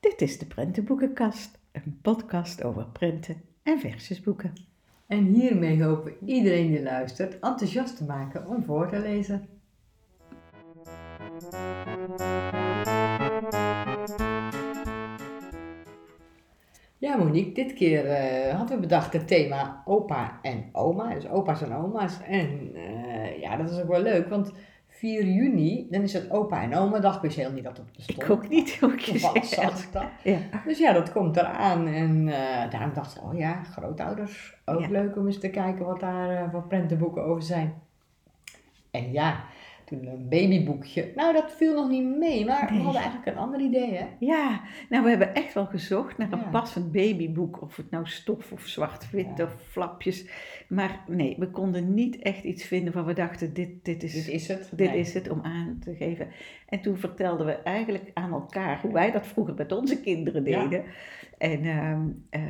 Dit is de Prentenboekenkast, een podcast over prenten en versjesboeken. En hiermee hopen we iedereen die luistert enthousiast te maken om voor te lezen. Ja, Monique, dit keer eh, hadden we bedacht het thema opa en oma. Dus opa's en oma's. En eh, ja, dat is ook wel leuk, want 4 juni, dan is het opa en oma dag. Ik wist heel niet dat het bestond. Ik ook niet, hoe ik je dat. Ja. Dus ja, dat komt eraan. En eh, daarom dacht ik, oh ja, grootouders. Ook Ja. leuk om eens te kijken wat daar eh, voor prentenboeken over zijn. En ja, toen een babyboekje. Nou, dat viel nog niet mee, maar we hadden eigenlijk een ander idee, hè? Ja, nou we hebben echt wel gezocht naar een Ja. passend babyboek. Of het nou stof of zwart-wit Ja. of flapjes. Maar nee, we konden niet echt iets vinden waar we dachten, dit, dit, is, Dit is het. dit Nee. is het om aan te geven. En toen vertelden we eigenlijk aan elkaar hoe wij dat vroeger met onze kinderen Ja. deden. En ehm, eh,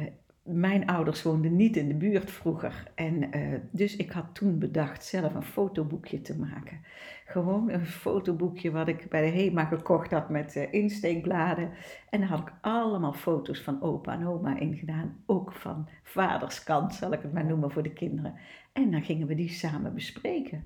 mijn ouders woonden niet in de buurt vroeger. En eh, dus ik had toen bedacht zelf een fotoboekje te maken. Gewoon een fotoboekje wat ik bij de HEMA gekocht had met eh, insteekbladen. En daar had ik allemaal foto's van opa en oma in gedaan. Ook van vaderskant, zal ik het maar noemen voor de kinderen. En dan gingen we die samen bespreken.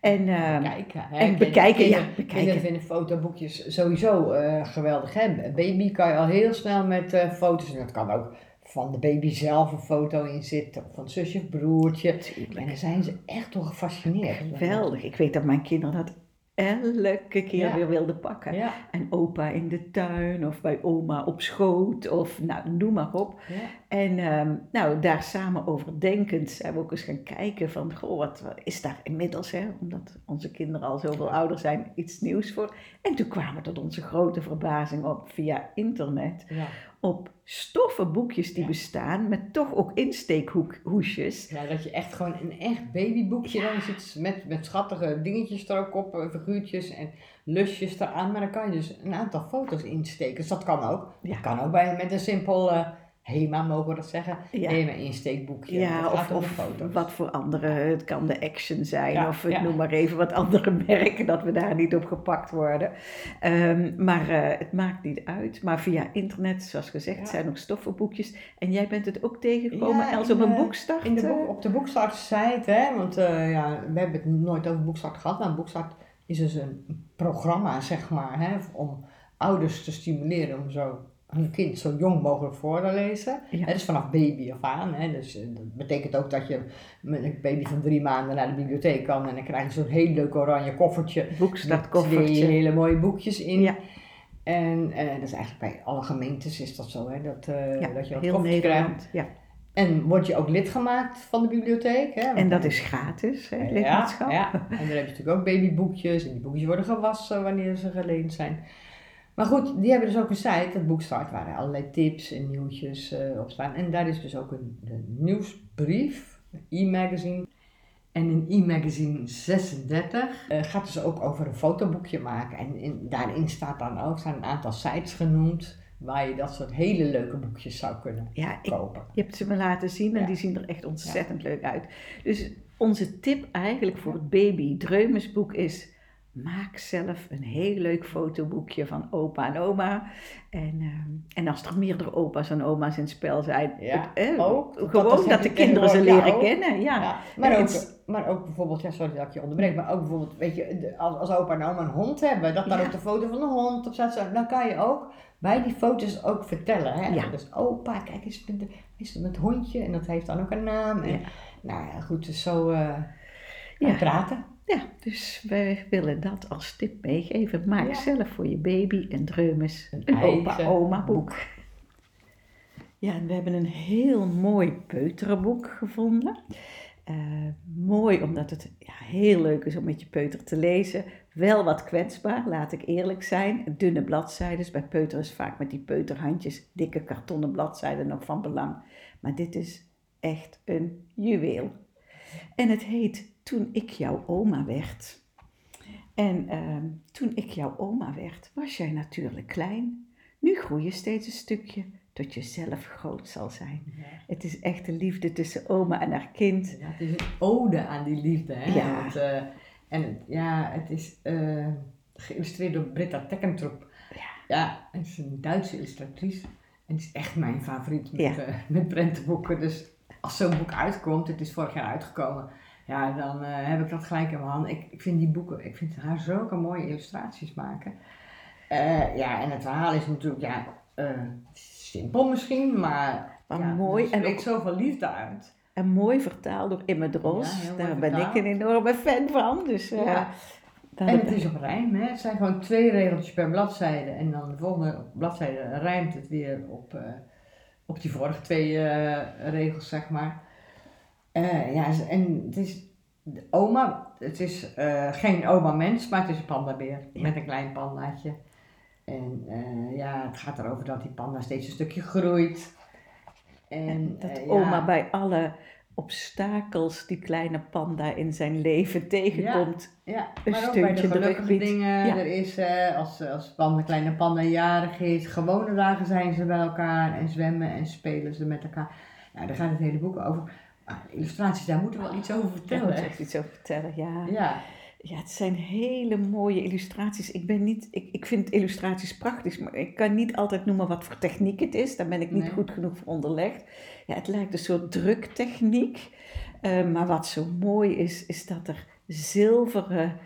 En, ehm, Bekijken. Hè? en bekijken, ja, bekijken. Kinderen vinden fotoboekjes sowieso eh, geweldig. Hè? Baby kan je al heel snel met eh, foto's. En dat kan ook van de baby zelf een foto in zitten. Of van zusje of broertje. Tuurlijk. En dan zijn ze echt toch gefascineerd. Geweldig. Ik weet dat mijn kinderen dat elke keer Ja. weer wilden pakken. Ja, En opa in de tuin of bij oma op schoot of nou, noem maar op. ja. En ehm, nou, daar samen over denkend zijn we ook eens gaan kijken van, goh, wat, is daar inmiddels, hè, omdat onze kinderen al zoveel ouder zijn, iets nieuws voor. En toen kwamen we tot onze grote verbazing op via internet ja. Op stoffen boekjes die Ja. bestaan met toch ook insteekhoesjes. Ja, dat je echt gewoon een echt babyboekje dan zit met, met schattige dingetjes er ook op, eh, figuurtjes en lusjes eraan. Maar dan kan je dus een aantal foto's insteken. Dus dat kan ook. Ja. Dat kan ook bij, met een simpel eh, HEMA, mogen we dat zeggen. Ja. HEMA insteekboekje. Ja, of, of wat voor andere, het kan de Action zijn, Ja, of ik ja. noem maar even wat andere merken, dat we daar niet op gepakt worden. Ehm, maar eh, het maakt niet uit. Maar via internet, zoals gezegd, zijn ook stoffenboekjes. En jij bent het ook tegengekomen, Els, in op een boekstart? In de eh? boek, op de Boekstart-site, hè, want eh, ja, we hebben het nooit over Boekstart gehad, maar Boekstart is dus een programma, zeg maar, hè, om ouders te stimuleren om zo hun kind zo jong mogelijk voor te lezen. Ja. Hè, dus vanaf baby af aan. Hè, dus eh, dat betekent ook dat je met een baby van drie maanden naar de bibliotheek kan en dan krijg je zo'n heel leuk oranje koffertje. Met twee hele mooie boekjes in. Ja. En eh, dat is eigenlijk bij alle gemeentes is dat zo, hè, dat, eh, Ja, dat je dat koffertje krijgt. Ja. En word je ook lid gemaakt van de bibliotheek. Hè? En dat is gratis, hè, ja, lidmaatschap. ja, en dan heb je natuurlijk ook babyboekjes. En die boekjes worden gewassen wanneer ze geleend zijn. Maar goed, die hebben dus ook een site, dat Boekstart, waar er allerlei tips en nieuwtjes eh, op staan. En daar is dus ook een, een nieuwsbrief, een e-magazine. En in e-magazine 36 eh, gaat dus ook over een fotoboekje maken. En in, daarin staat dan ook, staan een aantal sites genoemd waar je dat soort hele leuke boekjes zou kunnen Ja, ik, kopen. je hebt ze me laten zien en Ja. die zien er echt ontzettend leuk uit. Dus onze tip eigenlijk voor het baby dreumesboek is... Maak zelf een heel leuk fotoboekje van opa en oma. En, ehm, en als er meerdere opa's en oma's in het spel zijn, Ja, het, eh, ook. Gewoon dat de kinderen ze leren ja, kennen. Ja. Ja, maar, En ook, het- maar ook bijvoorbeeld, ja, sorry dat ik je onderbreek, maar ook bijvoorbeeld, weet je, als, als opa en oma een hond hebben, dat daar ook de foto van de hond op staat, zo, dan kan je ook bij die foto's ook vertellen. Hè? Ja. Dus opa, kijk eens is het met hondje en dat heeft dan ook een naam. En. Nou ja, goed, dus zo eh, praten. Ja, dus wij willen dat als tip meegeven. Maak Ja. zelf voor je baby een dreumes, een, Een opa-oma boek. boek. Ja, en we hebben een heel mooi peuterenboek gevonden. Eh, mooi omdat het ja, heel leuk is om met je peuter te lezen. Wel wat kwetsbaar, laat ik eerlijk zijn. Dunne bladzijden. Bij peuter is vaak met die peuterhandjes dikke kartonnen bladzijden nog van belang. Maar dit is echt een juweel. En het heet Toen ik jouw oma werd. En ehm, toen ik jouw oma werd, was jij natuurlijk klein. Nu groei je steeds een stukje tot je zelf groot zal zijn. Het is echt de liefde tussen oma en haar kind. Ja, het is een ode aan die liefde. Hè? Ja. Want, eh, En het- ja, het is eh, geïllustreerd door Britta Teckentrup. Ja. Ja, het is een Duitse illustratrice. En het is echt mijn favoriet met, Ja. eh, met prentenboeken. Dus als zo'n boek uitkomt, het is vorig jaar uitgekomen, ja, dan eh, heb ik dat gelijk in mijn hand. Ik, ik vind die boeken, ik vind haar zulke mooie illustraties maken. Eh, ja, en het verhaal is natuurlijk, ja, eh, simpel misschien, maar, Maar ja, mooi er en spreekt ook- zoveel liefde uit. En mooi vertaald door Imme Dros. Ja, Daar ben ik een enorme fan van. Dus, Ja. En het is op rijm, hè. Het zijn gewoon twee regeltjes per bladzijde. En dan de volgende bladzijde rijmt het weer op, op die vorige twee regels, zeg maar. Eh, ja, en het is de oma, het is eh, geen oma-mens, maar het is een pandabeer Ja. met een klein pandaatje. En eh, ja, het gaat erover dat die panda steeds een stukje groeit. En, En dat ja, oma bij alle obstakels die kleine panda in zijn leven tegenkomt. Ja, een maar ook bij de gelukkige dingen. Ja. Er is, als, als panda, kleine panda jarig is, gewone dagen zijn ze bij elkaar en zwemmen en spelen ze met elkaar. Nou, daar gaat het hele boek over. De illustraties, daar moeten we wel iets over Daar vertellen. moet ik echt iets over vertellen, ja. Ja, Ja, het zijn hele mooie illustraties. Ik, ben niet, ik, ik vind illustraties prachtig, maar ik kan niet altijd noemen wat voor techniek het is. Daar ben ik niet Nee. goed genoeg voor onderlegd. Ja, het lijkt een soort druktechniek. Eh, maar wat zo mooi is, is dat er zilveren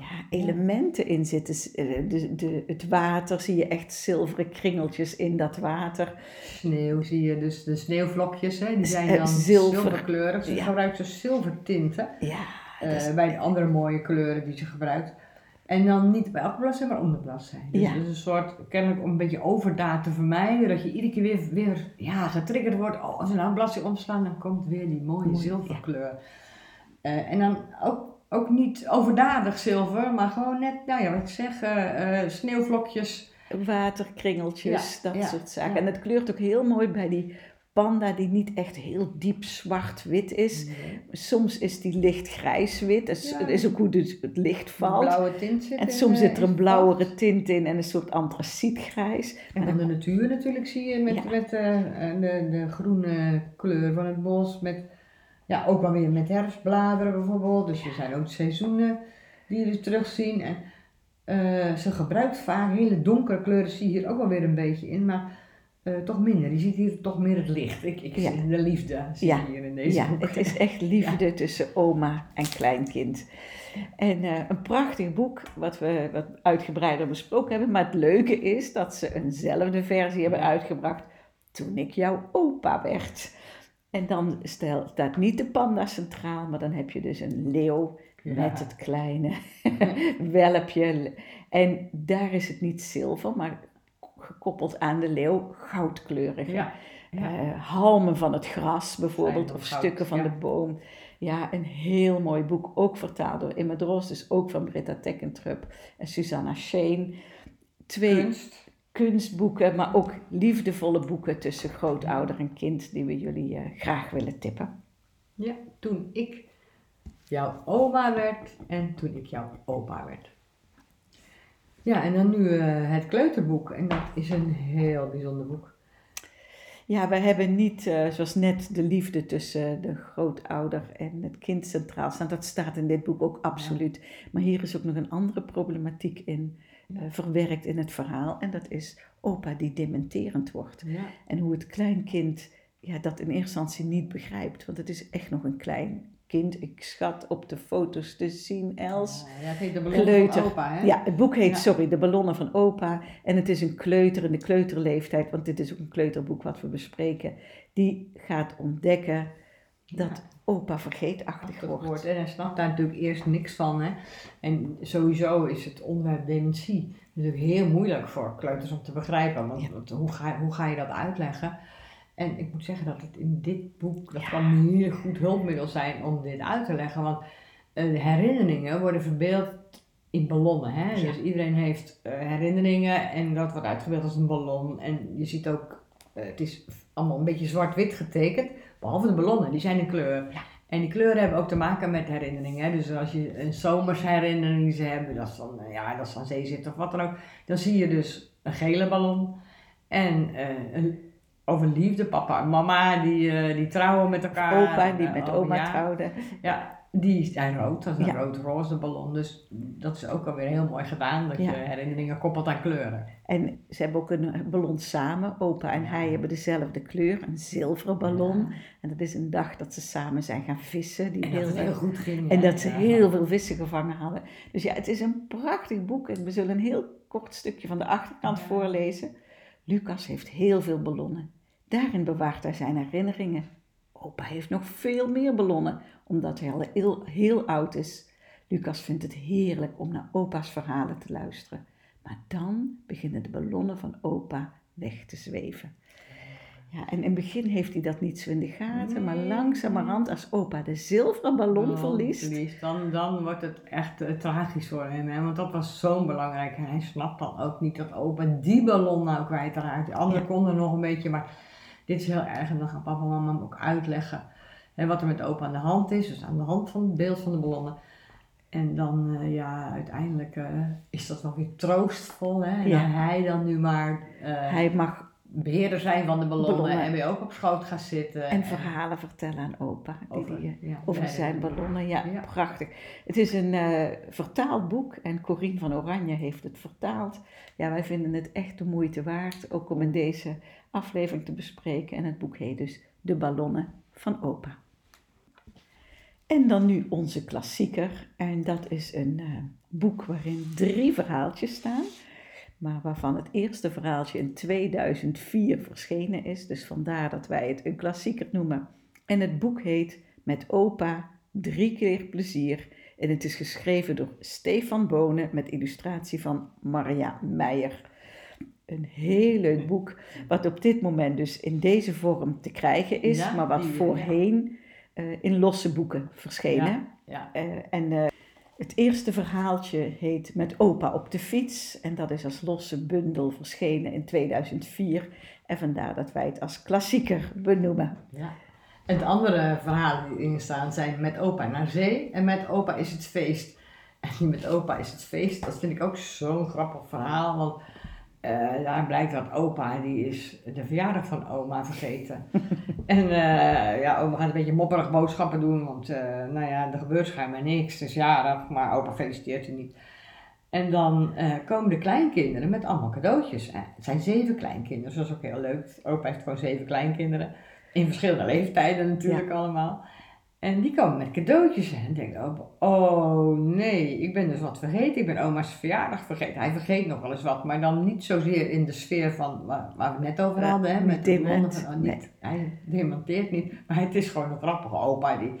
ja, elementen in zitten. Eh, De, de, het water, zie je echt zilveren kringeltjes in dat water. sneeuw zie je, dus de sneeuwvlokjes, hè, die zijn Eh, dan zilver. zilverkleurig. Ze Ja. gebruikt zo zilvertinten Ja, eh, bij de andere mooie kleuren die ze gebruikt. En dan niet bij elke bladzijde, maar om de bladzijde. Dus Ja. een soort, kennelijk om een beetje overdaad te vermijden, dat je iedere keer weer, weer ja, getriggerd wordt. Oh, als we nou een bladzijde omslaan, dan komt weer die mooie Mooi, zilverkleur. En dan ook, ook niet overdadig zilver, maar gewoon net, nou ja, wat ik zeg, eh, eh, sneeuwvlokjes. waterkringeltjes, Ja, dat ja, soort zaken. ja. En het kleurt ook heel mooi bij die panda die niet echt heel diep zwart-wit is. Soms is die licht grijs-wit. Dat Ja. dat is ook hoe dus het licht Een valt. blauwe tint zit En in, soms eh, zit er een blauwere tint in en een soort antracietgrijs. En van de natuur natuurlijk zie je met, Ja. met de, de groene kleur van het bos. Met, ja, ook wel weer met herfstbladeren bijvoorbeeld. Dus er zijn ook seizoenen die je dus terugzien. En eh, ze gebruikt vaak hele donkere kleuren, zie je hier ook wel weer een beetje in. Maar eh, toch minder. Je ziet hier toch meer het licht. Ik, ik Ja. zie de liefde zie Ja. je hier in deze Ja, boek. het is echt liefde tussen oma en kleinkind. En eh, een prachtig boek wat we wat uitgebreider besproken hebben. Maar het leuke is dat ze eenzelfde versie hebben uitgebracht toen ik jouw opa werd. En dan stel- staat niet de panda centraal, maar dan heb je dus een leeuw Ja. met het kleine welpje. En daar is het niet zilver, maar gekoppeld aan de leeuw goudkleurig. Ja. Ja. Eh, halmen van het gras bijvoorbeeld, of goud, stukken van ja. de boom. Ja, een heel mooi boek, ook vertaald door Imme Dros, dus ook van Britta Teckentrup en Susanna Sheen. Twee Kunst. Kunstboeken, maar ook liefdevolle boeken tussen grootouder en kind, die we jullie eh, graag willen tippen. Ja, toen ik jouw oma werd en toen ik jouw opa werd. Ja, en dan nu eh, het kleuterboek. En dat is een heel bijzonder boek. Ja, we hebben niet, eh, zoals net, de liefde tussen de grootouder en het kind centraal staan. Dat staat in dit boek ook absoluut. Maar hier is ook nog een andere problematiek in verwerkt in het verhaal. En dat is opa die dementerend wordt. Ja. En hoe het kleinkind ja, dat in eerste instantie niet begrijpt. Want het is echt nog een klein kind. Ik schat op de foto's te zien, Els. Ja, het heet de ballon Kleuter. van opa, hè? Ja, het boek heet, Ja. sorry, De Ballonnen van Opa. En het is een kleuter in de kleuterleeftijd, want dit is ook een kleuterboek wat we bespreken. Die gaat ontdekken dat opa vergeetachtig Achtig wordt. wordt. En hij snapt daar natuurlijk eerst niks van. Hè? En sowieso is het onderwerp dementie natuurlijk heel moeilijk voor kleuters om te begrijpen. Want, Ja. want hoe, ga, hoe ga je dat uitleggen? En ik moet zeggen dat het in dit boek, dat Ja. kan een heel goed hulpmiddel zijn om dit uit te leggen. Want eh, de herinneringen worden verbeeld in ballonnen. Hè? Ja. Dus iedereen heeft eh, herinneringen en dat wordt uitgebeeld als een ballon. En je ziet ook, het is allemaal een beetje zwart-wit getekend. Behalve de ballonnen, die zijn in kleur. Ja. En die kleuren hebben ook te maken met herinneringen. Hè? Dus als je een zomersherinnering ze hebben, dat is dan, eh, ja, dat is aan zee zitten of wat dan ook. Dan zie je dus een gele ballon. En eh, een, over liefde, papa en mama, die, eh, die trouwen met elkaar. Opa die Eh, met oh, oma ja. trouwde. Ja, Die zijn rood, dat is een Ja. rood-roze ballon. Dus dat is ook alweer heel mooi gedaan, dat Ja. je herinneringen koppelt aan kleuren. En ze hebben ook een ballon samen. Opa en hij hebben dezelfde kleur, een zilveren ballon. Ja. En dat is een dag dat ze samen zijn gaan vissen. Die En dat heel, heel goed ging. en dat ze heel veel vissen gevangen hadden. Dus ja, het is een prachtig boek. En we zullen een heel kort stukje van de achterkant voorlezen. Lucas heeft heel veel ballonnen. Daarin bewaart hij zijn herinneringen. Opa heeft nog veel meer ballonnen, omdat hij al heel, heel oud is. Lucas vindt het heerlijk om naar opa's verhalen te luisteren. Maar dan beginnen de ballonnen van opa weg te zweven. Ja, en in het begin heeft hij dat niet zo in de gaten, maar langzamerhand als opa de zilveren ballon verliest, Dan, dan wordt het echt eh, tragisch voor hem. Hè? Want dat was zo'n belangrijk. En hij snapt dan ook niet dat opa die ballon nou kwijtraakt. De anderen Ja. konden nog een beetje, maar dit is heel erg. En dan gaan papa en mama hem ook uitleggen hè, wat er met opa aan de hand is. Dus aan de hand van het beeld van de ballonnen. En dan, eh, ja, uiteindelijk eh, is dat wel weer troostvol. Hè? En Ja. hij dan nu maar eh, hij mag beheerder zijn van de ballonnen, Ballonnen. en weer ook op schoot gaan zitten. en verhalen vertellen aan opa. Over, die, ja, over zijn ballonnen. Ja, Ja. prachtig. Het is een eh, vertaald boek en Corine van Oranje heeft het vertaald. Ja, wij vinden het echt de moeite waard, ook om in deze aflevering te bespreken. En het boek heet dus De ballonnen van opa. En dan nu onze klassieker. En dat is een eh, boek waarin drie verhaaltjes staan. Maar waarvan het eerste verhaaltje in 2004 verschenen is. Dus vandaar dat wij het een klassieker noemen. En het boek heet Met opa drie keer plezier. En het is geschreven door Stefan Bonen met illustratie van Maria Meijer. Een heel leuk boek, wat op dit moment dus in deze vorm te krijgen is, Ja, maar wat die, ja. voorheen eh, in losse boeken verschenen. Ja, ja. Eh, en eh, het eerste verhaaltje heet Met opa op de fiets. En dat is als losse bundel verschenen in 2004. En vandaar dat wij het als klassieker benoemen. Ja. En de andere verhalen die erin staan zijn met opa naar zee en met opa is het feest. En die met opa is het feest, dat vind ik ook zo'n grappig verhaal. Want eh, daar blijkt dat opa, die is de verjaardag van oma vergeten. en eh, ja, oma gaat een beetje mopperig boodschappen doen, want eh, nou ja, er gebeurt schijnbaar niks. Het is jarig, maar opa feliciteert hem niet. En dan komen de kleinkinderen met allemaal cadeautjes. Het zijn zeven kleinkinderen, dus dat is ook heel leuk. Opa heeft gewoon zeven kleinkinderen. In verschillende leeftijden natuurlijk allemaal. En die komen met cadeautjes en denkt opa, oh nee, ik ben dus wat vergeten. Ik ben oma's verjaardag vergeten. Hij vergeet nog wel eens wat, maar dan niet zozeer in de sfeer van waar, waar we het net over Ja, hadden. Hè, met de van, oh, niet, nee. Hij dementeert niet, maar het is gewoon een grappige opa die,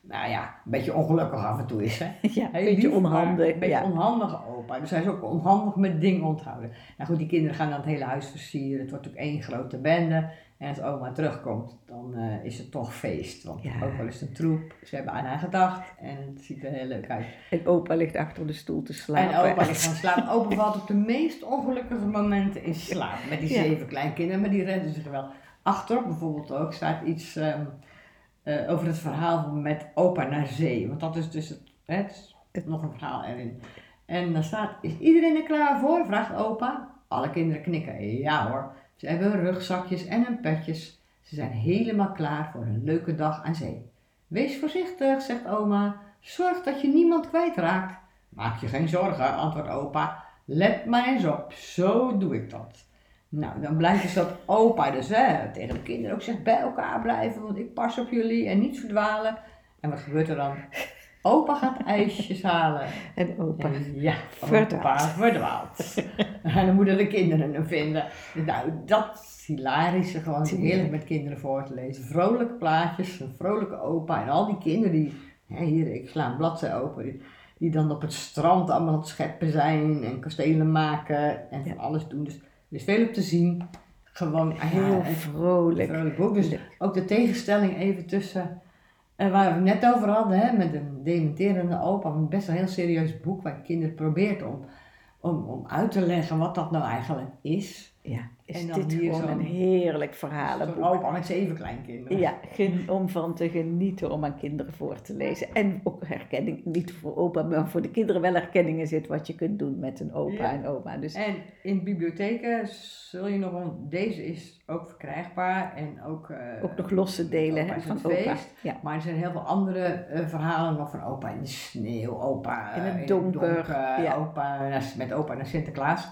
nou ja, een beetje ongelukkig af en toe is. Hè. Ja, een beetje onhandig. Een beetje ja. onhandige opa. Dus hij is ook onhandig met dingen onthouden. Nou goed, die kinderen gaan dan het hele huis versieren. Het wordt ook één grote bende. En als oma terugkomt, dan eh, is het toch feest. Want Ja. ook wel is een troep. Ze hebben aan haar gedacht. En het ziet er heel leuk uit. En opa ligt achter de stoel te slapen. En opa ligt van slaap. Opa valt op de meest ongelukkige momenten in slaap. Met die Ja. zeven kleinkinderen. Maar die redden zich wel. Achterop bijvoorbeeld ook staat iets ehm, eh, over het verhaal van met opa naar zee. Want dat is dus het, het nog een verhaal erin. En dan staat, is iedereen er klaar voor? Vraagt opa. Alle kinderen knikken. Ja hoor. Ze hebben rugzakjes en hun petjes. Ze zijn helemaal klaar voor een leuke dag aan zee. Wees voorzichtig, zegt oma. Zorg dat je niemand kwijtraakt. Maak je geen zorgen, antwoordt opa. Let maar eens op, zo doe ik dat. Nou, dan blijkt dus dat opa dus hè, tegen de kinderen ook zegt bij elkaar blijven, want ik pas op jullie en niet verdwalen. En wat gebeurt er dan? Opa gaat ijsjes halen. En opa. En ja, Verdwaald. opa verdwaald. en dan moeten de kinderen hem vinden. Nou, dat is hilarisch. Gewoon heerlijk met kinderen voor te lezen. Vrolijke plaatjes, een vrolijke opa. En al die kinderen die, hè, hier, ik sla een bladzij open, die, die dan op het strand allemaal aan het scheppen zijn en kastelen maken en van alles doen. Dus er is veel op te zien. Gewoon ah ja, Heel vrolijk. vrolijk boek. Dus ook de tegenstelling even tussen en waar we het net over hadden, hè, met een dementerende opa, een best wel heel serieus boek waar kinderen probeert om, om, om uit te leggen wat dat nou eigenlijk is. Ja, is dit hier gewoon een heerlijk Zo'n verhalenboek. opa met zeven kleinkinderen. Ja, om van te genieten om aan kinderen voor te lezen. En ook herkenning, niet voor opa, maar voor de kinderen wel herkenningen zit wat je kunt doen met een opa Ja. en oma. Dus En in bibliotheken zul je nog een, deze is ook verkrijgbaar en ook, eh, ook nog losse delen Opa van het opa. feest. Ja. Maar er zijn heel veel andere eh, verhalen nog van opa in de sneeuw, opa In het donker, ja. opa met opa naar Sinterklaas.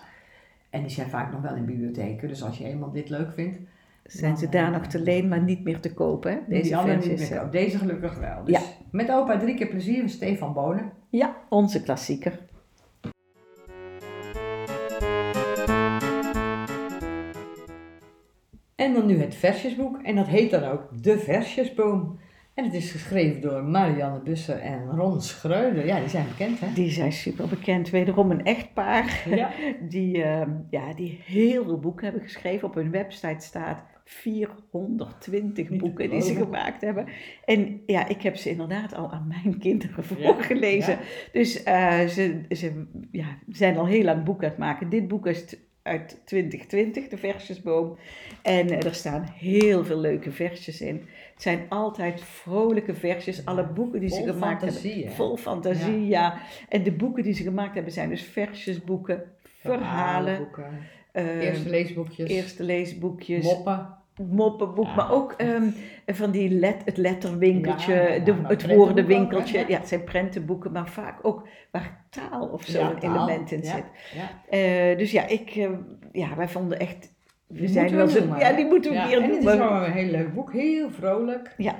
En die zijn vaak nog wel in bibliotheken, dus als je eenmaal dit leuk vindt, Zijn ze daar nog te leen, maar niet meer te kopen, hè? deze die niet meer kopen. Deze gelukkig wel. Dus Ja. met opa drie keer plezier van Stefan Bonen. Ja, onze klassieker. En dan nu het versjesboek. En dat heet dan ook De Versjesboom. En het is geschreven door Marianne Busser en Ron Schreuder. Ja, die zijn bekend, hè? Die zijn super bekend. Wederom een echtpaar. Ja. Die, ehm, ja, die heel veel boeken hebben geschreven. Op hun website staat 420 Niet te boeken die ze gemaakt hebben. En ja, ik heb ze inderdaad al aan mijn kinderen voorgelezen. ja. Dus eh, ze, ze ja, zijn al heel lang boeken aan het maken. Dit boek is t- uit 2020, de versjesboom. En eh, er staan heel veel leuke versjes in. Het zijn altijd vrolijke versjes. Alle boeken die ze gemaakt fantasie, hebben. hè? Vol fantasie, ja. En de boeken die ze gemaakt hebben zijn dus versjesboeken, verhalen, Verhalenboeken, eh, Eerste leesboekjes. eerste leesboekjes, moppen. moppenboek, Ja. maar ook ehm, van die let, het letterwinkeltje, Ja, ja, de, het woordenwinkeltje. ook? Ja, het zijn prentenboeken, maar vaak ook waar taal of zo Ja, een taal. element in Ja, zit. Ja. Eh, dus ja, ik, eh, ja, wij vonden echt, we Die zijn wel we zo, ja, die moeten we Ja, hier en het is wel een heel leuk boek, heel vrolijk. Ja,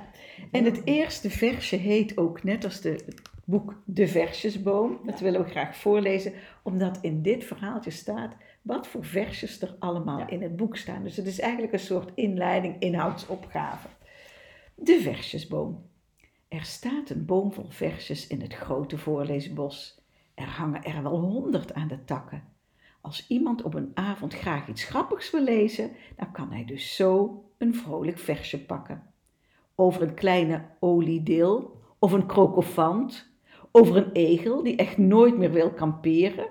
en het eerste versje heet ook net als de, het boek De Versjesboom. Dat willen we graag voorlezen, omdat in dit verhaaltje staat wat voor versjes er allemaal Ja. in het boek staan. Dus het is eigenlijk een soort inleiding, inhoudsopgave. De Versjesboom. Er staat een boom vol versjes in het grote voorleesbos. Er hangen er wel honderd aan de takken. Als iemand op een avond graag iets grappigs wil lezen, dan kan hij dus zo een vrolijk versje pakken over een kleine oliedeel of een krokofant, over een egel die echt nooit meer wil kamperen,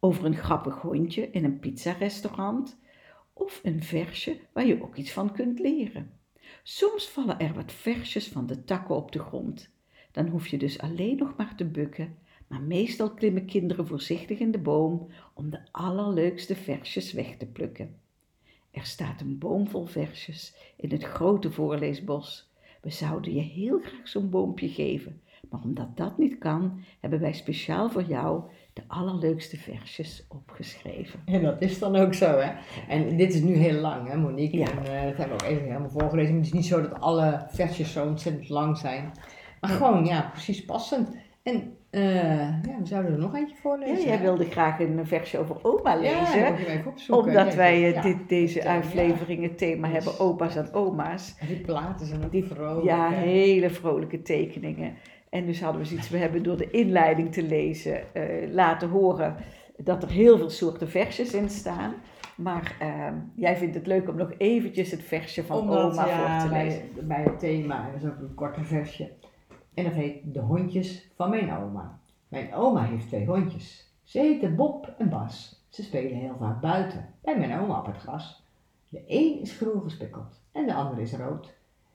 over een grappig hondje in een pizzarestaurant of een versje waar je ook iets van kunt leren. Soms vallen er wat versjes van de takken op de grond. Dan hoef je dus alleen nog maar te bukken, maar meestal klimmen kinderen voorzichtig in de boom om de allerleukste versjes weg te plukken. Er staat een boom vol versjes in het grote voorleesbos. We zouden je heel graag zo'n boompje geven, maar omdat dat niet kan, hebben wij speciaal voor jou de allerleukste versjes opgeschreven. En dat is dan ook zo, hè. En dit is nu heel lang, hè, Monique. Ja. En eh, dat hebben we ook even helemaal voorgelezen. Maar het is niet zo dat alle versjes zo ontzettend lang zijn. Maar gewoon, ja, precies passend. En eh, ja, we zouden er nog eentje Ja, voorlezen. jij hè? wilde graag een versje over oma Ja, lezen, dat je even opzoeken. omdat Ja, wij eh, ja. dit, deze Ja. aflevering het thema Dus- hebben opa's en oma's. En die platen zijn ook die vrolijk. Ja, hè. hele vrolijke tekeningen. En dus hadden we zoiets, we hebben door de inleiding te lezen eh, laten horen dat er heel veel soorten versjes in staan. Maar eh, jij vindt het leuk om nog eventjes het versje van Omdat, oma ja, voor te bij, lezen. bij het thema is ook een korter versje. En dat heet De hondjes van mijn oma. Mijn oma heeft twee hondjes. Ze heten Bob en Bas. Ze spelen heel vaak buiten, bij mijn oma op het gras. De een is groen gespikkeld en de andere is rood.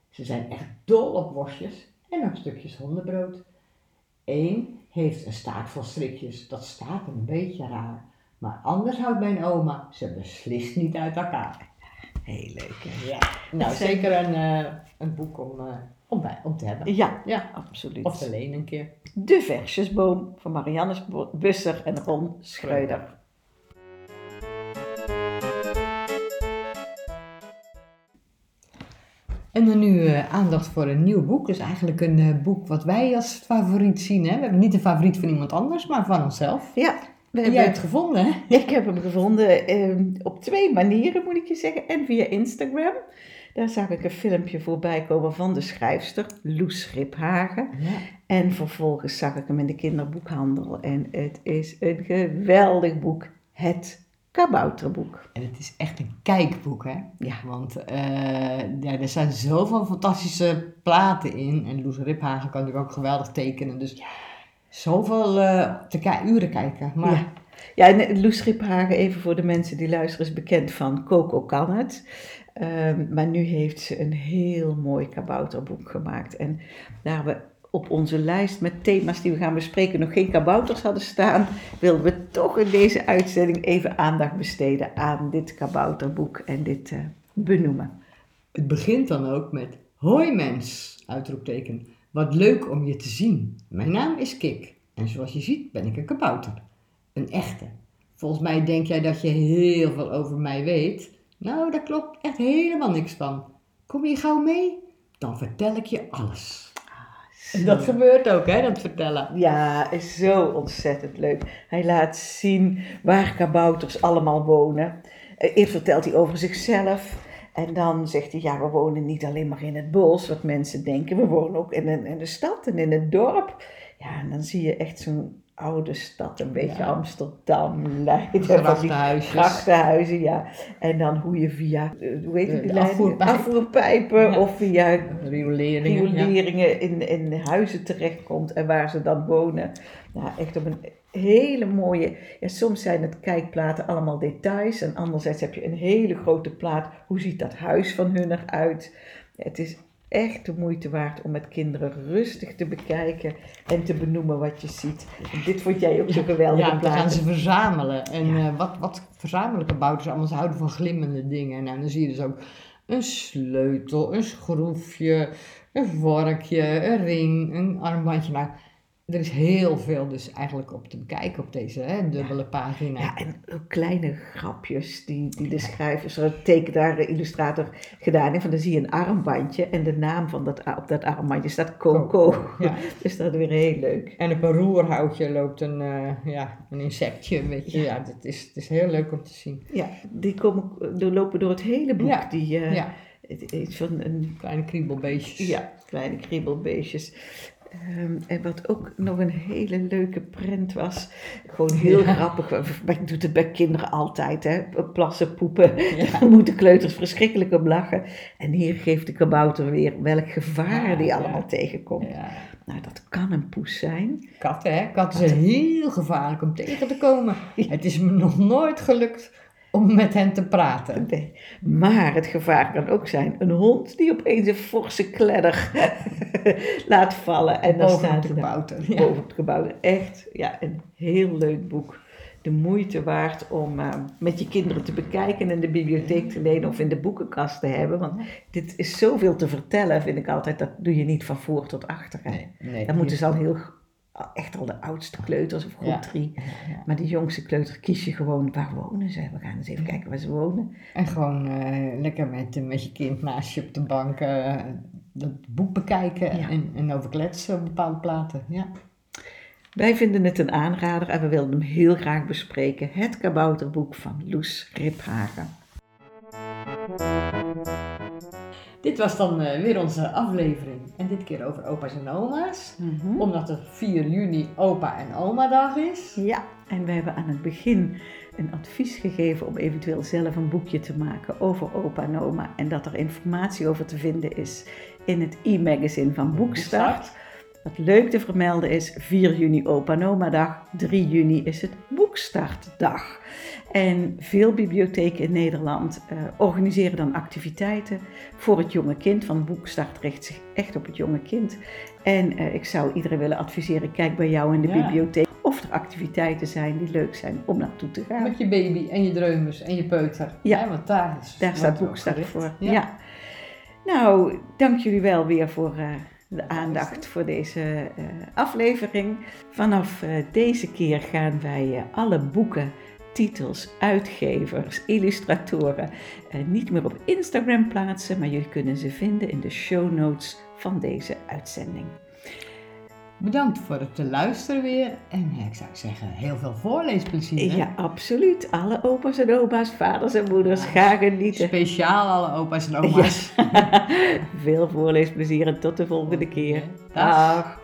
Ze zijn echt dol op worstjes en op stukjes hondenbrood. Eén heeft een staart vol strikjes, dat staat een beetje raar. Maar anders houdt mijn oma ze beslist niet uit elkaar. Heel leuk hè? Ja, nou zeker een, eh, een boek om, eh, om, bij, om te hebben. Ja, Ja, absoluut. of te lenen een keer. De Versjesboom van Marianne Busser en Ron Schreuder. En dan nu eh, aandacht voor een nieuw boek. Dus eigenlijk een eh, boek wat wij als favoriet zien. Hè? We hebben niet een favoriet van iemand anders, maar van onszelf. Ja, we En jij hebt hebben, het gevonden, hè? ik heb hem gevonden ehm, op twee manieren moet ik je zeggen. En via Instagram. Daar zag ik een filmpje voorbij komen van de schrijfster Loes Schiphagen. Ja. En vervolgens zag ik hem in de kinderboekhandel. En het is een geweldig boek. Het kabouterboek. En het is echt een kijkboek, hè? Ja. Want eh, ja, er zijn zoveel fantastische platen in. En Loes Riphagen kan natuurlijk ook geweldig tekenen. Dus zoveel eh, te ki- uren kijken. Maar Ja. Ja, en Loes Riphagen, even voor de mensen die luisteren, is bekend van Coco kan het. Ehm, maar nu heeft ze een heel mooi kabouterboek gemaakt. En daar we op onze lijst met thema's die we gaan bespreken nog geen kabouters hadden staan, wilden we toch in deze uitzending even aandacht besteden aan dit kabouterboek en dit uh, benoemen. Het begint dan ook met Hoi mens, uitroepteken. Wat leuk om je te zien. Mijn naam is Kik en zoals je ziet ben ik een kabouter. Een echte. Volgens mij denk jij dat je heel veel over mij weet. Nou, daar klopt echt helemaal niks van. Kom je gauw mee? Dan vertel ik je alles. En dat gebeurt ook, hè, dat vertellen. Ja, is zo ontzettend leuk. Hij laat zien waar kabouters allemaal wonen. Eh, eerst vertelt hij over zichzelf. En dan zegt hij, ja, we wonen niet alleen maar in het bos, wat mensen denken. We wonen ook in, een, in de stad en in het dorp. Ja, en dan zie je echt zo'n oude stad, een beetje Amsterdam, Leiden. Grachtenhuisjes. Grachtenhuizen, ja. En dan hoe je via, eh, hoe heet die afvoerpijpen, afvoerpijpen of via rioleringen, rioleringen in, in huizen terechtkomt en waar ze dan wonen. Ja, echt op een hele mooie, ja, soms zijn het kijkplaten allemaal details en anderzijds heb je een hele grote plaat, hoe ziet dat huis van hun eruit. het is echt de moeite waard om met kinderen rustig te bekijken en te benoemen wat je ziet. En dit vond jij ook zo geweldig. Ja, dan gaan ze verzamelen. En uh, wat, wat verzamelen kabouters allemaal? Ze houden van glimmende dingen. Nou, dan zie je dus ook een sleutel, een schroefje, een vorkje, een ring, een armbandje. Nou, er is heel veel dus eigenlijk op te bekijken op deze hè, dubbele pagina. Ja, en ook kleine grapjes die, die de schrijver, zo tekenaar, de illustrator gedaan heeft. Van dan zie je een armbandje en de naam van dat, op dat armbandje staat Coco. Ja. dus dat is weer heel leuk. En op een roerhoutje loopt een, uh, ja, een insectje, weet je. Ja, het, is, het is heel leuk om te zien. Ja, die komen, lopen door het hele boek. Ja. Die, uh, ja. Iets van een... Kleine kriebelbeestjes. Ja, kleine kriebelbeestjes. Um, en wat ook nog een hele leuke print was, gewoon heel ja. grappig, ik doe het bij kinderen altijd, hè? plassen, poepen, ja. daar moeten kleuters verschrikkelijk om lachen. En hier geeft de kabouter weer welk gevaar ja, die allemaal tegenkomt. Nou, dat kan een poes zijn. Katten, hè? Katten zijn heel gevaarlijk om tegen te komen. Het is me nog nooit gelukt om met hen te praten. Nee. Maar het gevaar kan ook zijn een hond die opeens een forse kledder laat vallen. En dan boven staat het kabouter. Ja. Boven het kabouter. Echt, ja, een heel leuk boek. De moeite waard om uh, met je kinderen te bekijken en in de bibliotheek te lenen of in de boekenkast te hebben. Want dit is zoveel te vertellen, vind ik altijd. Dat doe je niet van voor tot achter. Nee, nee, Dan moeten ze al heel echt al de oudste kleuters of groep drie. Maar die jongste kleuter kies je gewoon, waar wonen ze? We gaan eens even kijken waar ze wonen. En gewoon uh, lekker met, met je kind naast je op de bank uh, dat boek bekijken en, en over kletsen op bepaalde platen. Ja. Wij vinden het een aanrader en we wilden hem heel graag bespreken. Het kabouterboek van Loes Riphagen. Was dan uh, weer onze aflevering. En dit keer over opa's en oma's. Mm -hmm. Omdat het 4 juni opa en oma dag is. Ja, en we hebben aan het begin een advies gegeven om eventueel zelf een boekje te maken over opa en oma. En dat er informatie over te vinden is in het e-magazine van Boekstart. Wat leuk te vermelden is, 4 juni Opa en Oma Dag, 3 juni is het Boekstartdag. En veel bibliotheken in Nederland uh, organiseren dan activiteiten voor het jonge kind. Van Boekstart richt zich echt op het jonge kind. En uh, ik zou iedereen willen adviseren, kijk bij jou in de ja. bibliotheek of er activiteiten zijn die leuk zijn om naartoe te gaan. Met je baby en je dreumes en je peuter. Ja, want daar, is daar staat Boekstart voor. Ja. ja. Nou, dank jullie wel weer voor... Uh, de aandacht voor deze uh, aflevering. Vanaf uh, deze keer gaan wij uh, alle boeken, titels, uitgevers, illustratoren niet meer op Instagram plaatsen, maar jullie kunnen ze vinden in de show notes van deze uitzending. Bedankt voor het te luisteren weer. En ik zou zeggen, heel veel voorleesplezier. Hè? Ja, absoluut. Alle opa's en oma's, vaders en moeders, ja, ga genieten. Speciaal alle opa's en oma's. Ja. veel voorleesplezier en tot de volgende keer. Dag. Dag.